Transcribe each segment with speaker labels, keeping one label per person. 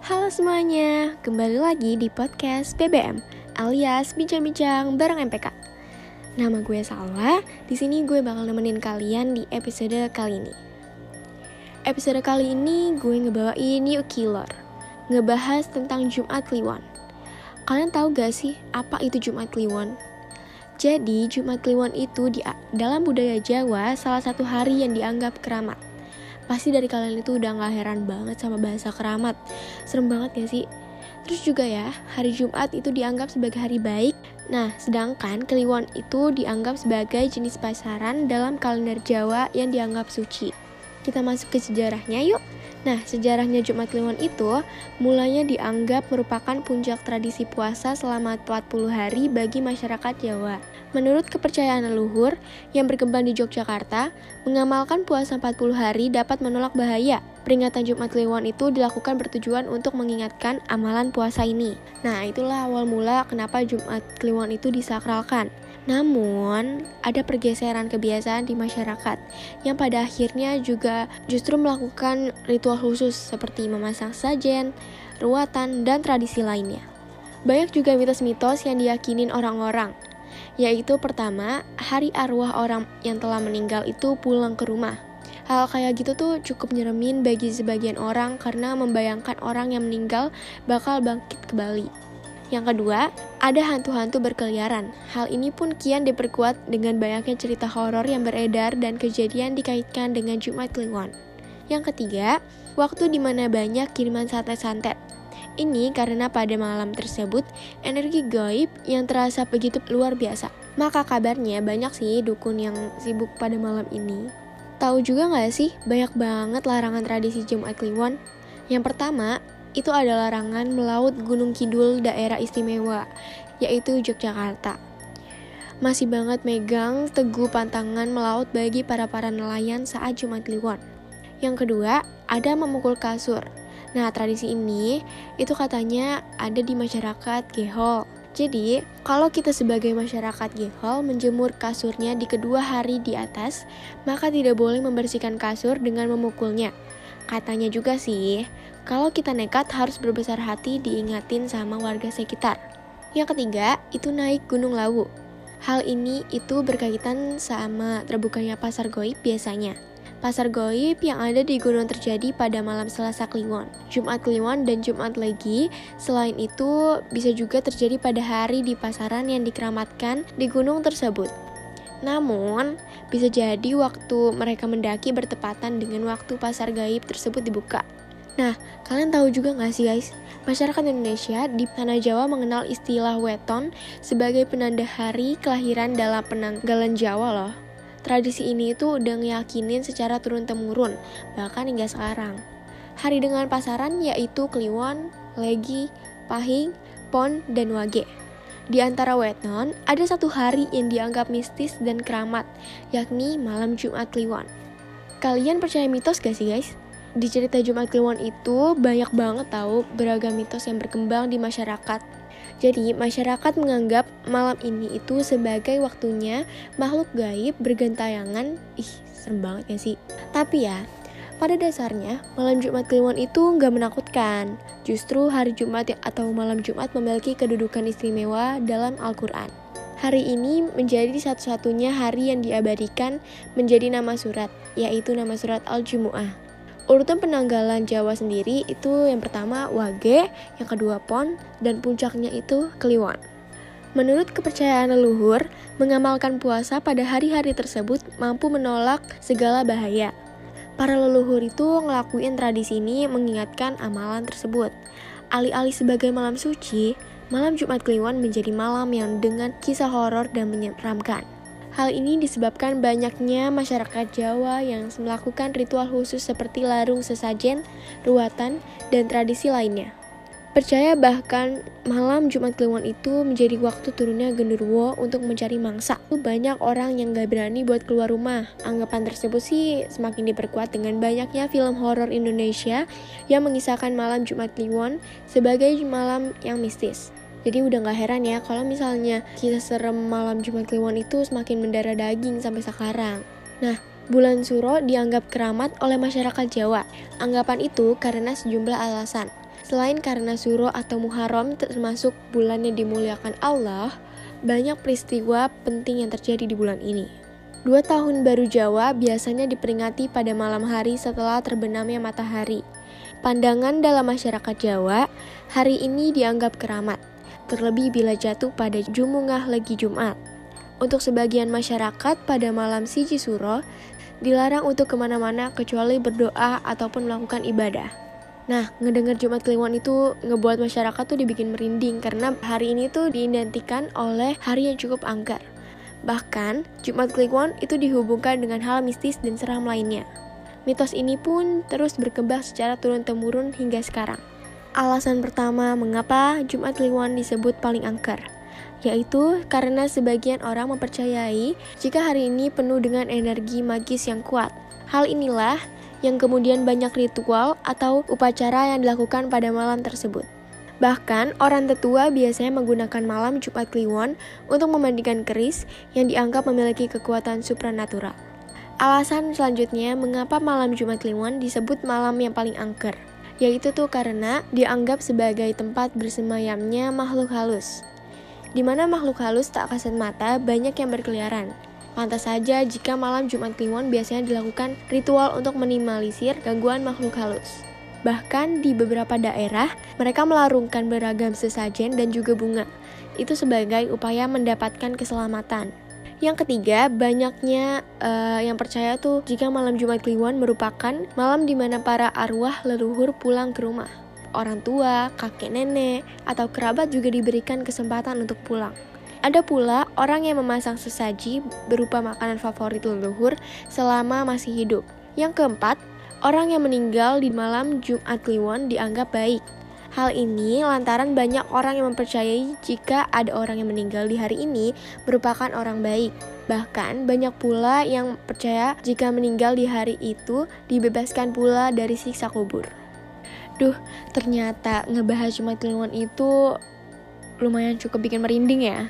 Speaker 1: Halo semuanya, kembali lagi di podcast BBM alias bincang-bincang bareng MPK. Nama gue Salwa, di sini gue bakal nemenin kalian di episode kali ini. Episode kali ini gue ngebawain Yuk Killer, ngebahas tentang Jumat Kliwon. Kalian tahu gak sih apa itu Jumat Kliwon? Jadi, Jumat Kliwon itu di dalam budaya Jawa salah satu hari yang dianggap keramat. Pasti dari kalian itu udah gak heran banget sama bahasa keramat. Serem banget ya sih? Terus juga ya, hari Jumat itu dianggap sebagai hari baik. Nah, sedangkan Kliwon itu dianggap sebagai jenis pasaran dalam kalender Jawa yang dianggap suci. Kita masuk ke sejarahnya yuk. Nah, sejarahnya Jumat Kliwon itu mulanya dianggap merupakan puncak tradisi puasa selama 40 hari bagi masyarakat Jawa. Menurut kepercayaan leluhur yang berkembang di Yogyakarta, mengamalkan puasa 40 hari dapat menolak bahaya. Peringatan Jumat Kliwon itu dilakukan bertujuan untuk mengingatkan amalan puasa ini. Nah, itulah awal mula kenapa Jumat Kliwon itu disakralkan. Namun, ada pergeseran kebiasaan di masyarakat yang pada akhirnya juga justru melakukan ritual khusus seperti memasang sajen, ruatan, dan tradisi lainnya. Banyak juga mitos-mitos yang diyakinin orang-orang, yaitu pertama, hari arwah orang yang telah meninggal itu pulang ke rumah. Hal kayak gitu tuh cukup nyeremin bagi sebagian orang karena membayangkan orang yang meninggal bakal bangkit kembali. Yang kedua, ada hantu-hantu berkeliaran. Hal ini pun kian diperkuat dengan banyaknya cerita horor yang beredar dan kejadian dikaitkan dengan Jumat Kliwon. Yang ketiga, waktu di mana banyak kiriman santet-santet. Ini karena pada malam tersebut, energi gaib yang terasa begitu luar biasa. Maka kabarnya banyak sih dukun yang sibuk pada malam ini. Tahu juga nggak sih, banyak banget larangan tradisi Jumat Kliwon. Yang pertama, itu adalah larangan melaut Gunung Kidul daerah istimewa, yaitu Yogyakarta. Masih banget megang teguh pantangan melaut bagi para-para nelayan saat Jumat Kliwon. Yang kedua, ada memukul kasur. Nah, tradisi ini itu katanya ada di masyarakat Gehol. Jadi, kalau kita sebagai masyarakat Gehol menjemur kasurnya di kedua hari di atas, maka tidak boleh membersihkan kasur dengan memukulnya. Katanya juga sih, kalau kita nekat harus berbesar hati diingatin sama warga sekitar. Yang ketiga, itu naik Gunung Lawu. Hal ini itu berkaitan sama terbukanya pasar goib biasanya. Pasar goib yang ada di gunung terjadi pada malam Selasa Kliwon, Jumat Kliwon, dan Jumat Legi. Selain itu, bisa juga terjadi pada hari di pasaran yang dikeramatkan di gunung tersebut. Namun, bisa jadi waktu mereka mendaki bertepatan dengan waktu pasar gaib tersebut dibuka. Nah, kalian tahu juga nggak sih guys, masyarakat Indonesia di tanah Jawa mengenal istilah weton sebagai penanda hari kelahiran dalam penanggalan Jawa loh. Tradisi ini itu udah ngeyakinin secara turun-temurun, bahkan hingga sekarang. Hari dengan pasaran yaitu Kliwon, Legi, Pahing, Pon, dan Wage. Di antara weton, ada satu hari yang dianggap mistis dan keramat, yakni malam Jumat Kliwon. Kalian percaya mitos gak sih guys? di cerita Jumat Kliwon itu banyak banget tahu beragam mitos yang berkembang di masyarakat. Jadi, masyarakat menganggap malam ini itu sebagai waktunya makhluk gaib bergentayangan. Ih, serem banget ya sih. Tapi ya, pada dasarnya, malam Jumat Kliwon itu nggak menakutkan. Justru hari Jumat atau malam Jumat memiliki kedudukan istimewa dalam Al-Quran. Hari ini menjadi satu-satunya hari yang diabadikan menjadi nama surat, yaitu nama surat Al-Jumu'ah. Urutan penanggalan Jawa sendiri itu yang pertama Wage, yang kedua Pon, dan puncaknya itu Kliwon. Menurut kepercayaan leluhur, mengamalkan puasa pada hari-hari tersebut mampu menolak segala bahaya. Para leluhur itu ngelakuin tradisi ini mengingatkan amalan tersebut. Alih-alih sebagai malam suci, malam Jumat Kliwon menjadi malam yang dengan kisah horor dan menyeramkan. Hal ini disebabkan banyaknya masyarakat Jawa yang melakukan ritual khusus seperti larung sesajen, ruatan, dan tradisi lainnya. Percaya bahkan malam Jumat Kliwon itu menjadi waktu turunnya genderuwo untuk mencari mangsa. Banyak orang yang gak berani buat keluar rumah. Anggapan tersebut sih semakin diperkuat dengan banyaknya film horor Indonesia yang mengisahkan malam Jumat Kliwon sebagai malam yang mistis. Jadi udah gak heran ya kalau misalnya kisah serem malam Jumat Kliwon itu semakin mendarah daging sampai sekarang. Nah, bulan Suro dianggap keramat oleh masyarakat Jawa. Anggapan itu karena sejumlah alasan. Selain karena Suro atau Muharram termasuk bulan yang dimuliakan Allah, banyak peristiwa penting yang terjadi di bulan ini. Dua tahun baru Jawa biasanya diperingati pada malam hari setelah terbenamnya matahari. Pandangan dalam masyarakat Jawa, hari ini dianggap keramat, terlebih bila jatuh pada Jumungah Legi Jumat. Untuk sebagian masyarakat pada malam Siji Suro, dilarang untuk ke mana-mana kecuali berdoa ataupun melakukan ibadah. Nah, ngedenger Jumat Kliwon itu ngebuat masyarakat tuh dibikin merinding karena hari ini tuh diidentikan oleh hari yang cukup angker. Bahkan, Jumat Kliwon itu dihubungkan dengan hal mistis dan seram lainnya. Mitos ini pun terus berkembang secara turun-temurun hingga sekarang. Alasan pertama mengapa Jumat Kliwon disebut paling angker yaitu karena sebagian orang mempercayai jika hari ini penuh dengan energi magis yang kuat. Hal inilah yang kemudian banyak ritual atau upacara yang dilakukan pada malam tersebut. Bahkan, orang tetua biasanya menggunakan malam Jumat Kliwon untuk memandikan keris yang dianggap memiliki kekuatan supranatural. Alasan selanjutnya mengapa malam Jumat Kliwon disebut malam yang paling angker, yaitu tuh karena dianggap sebagai tempat bersemayamnya makhluk halus di mana makhluk halus tak kasat mata banyak yang berkeliaran. Pantas saja jika malam Jumat Kliwon biasanya dilakukan ritual untuk minimalisir gangguan makhluk halus. Bahkan di beberapa daerah, mereka melarungkan beragam sesajen dan juga bunga. Itu sebagai upaya mendapatkan keselamatan. Yang ketiga, banyaknya uh, yang percaya tuh jika malam Jumat Kliwon merupakan malam di mana para arwah leluhur pulang ke rumah orang tua, kakek nenek, atau kerabat juga diberikan kesempatan untuk pulang. Ada pula orang yang memasang sesaji berupa makanan favorit leluhur selama masih hidup. Yang keempat, orang yang meninggal di malam Jumat Kliwon dianggap baik. Hal ini lantaran banyak orang yang mempercayai jika ada orang yang meninggal di hari ini merupakan orang baik. Bahkan banyak pula yang percaya jika meninggal di hari itu dibebaskan pula dari siksa kubur. Duh, ternyata ngebahas Jumat Kliwon itu lumayan cukup bikin merinding ya.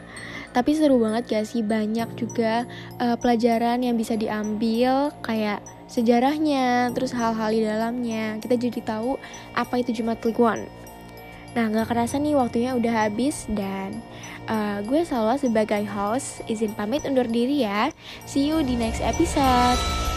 Speaker 1: Tapi seru banget gak sih banyak juga uh, pelajaran yang bisa diambil kayak sejarahnya, terus hal-hal di dalamnya. Kita jadi tahu apa itu Jumat Kliwon. Nah, gak kerasa nih waktunya udah habis dan uh, gue selalu sebagai host izin pamit undur diri ya. See you di next episode.